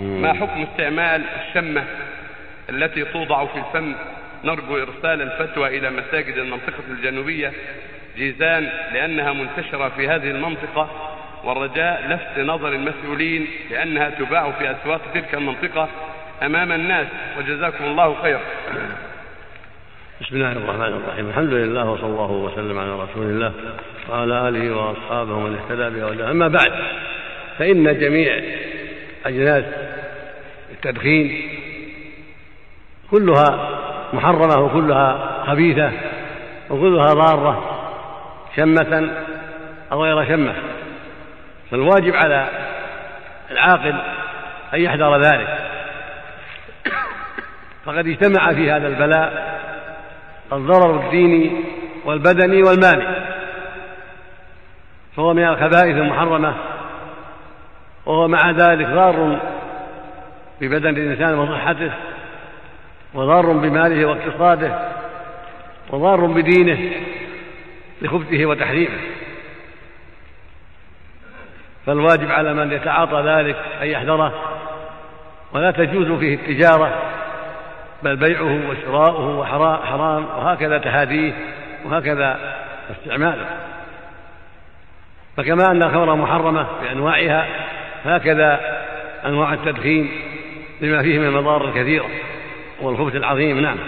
ما حكم استعمال الشمة التي توضع في الفم؟ نرجو إرسال الفتوى إلى مساجد المنطقة الجنوبية جيزان لأنها منتشرة في هذه المنطقة والرجاء لفت نظر المسؤولين لأنها تباع في أسواق تلك المنطقة أمام الناس وجزاكم الله خيرا بسم الله الرحمن الرحيم. الحمد لله وصلى الله وسلم على رسول الله وعلى آله وأصحابه ومن اهتدى بهداه أما بعد فإن جميع أجناس التدخين كلها محرمة وكلها خبيثة وكلها ضارة شمة أو غير شمة. فالواجب على العاقل أن يحذر ذلك. فقد اجتمع في هذا البلاء الضرر الديني والبدني والمالي فهو من الخبائث المحرمة وهو مع ذلك ضار ببدن الإنسان وصحته وضار بماله واقتصاده وضار بدينه لخبثه وتحريمه فالواجب على من يتعاطى ذلك أن يحذره ولا تجوز فيه التجارة بل بيعه وشراؤه حرام وهكذا تهاديه وهكذا استعماله. فكما أن الخمر محرمة بأنواعها هكذا أنواع التدخين لما فيه من المضار الكثيرة والخبث العظيم نعم.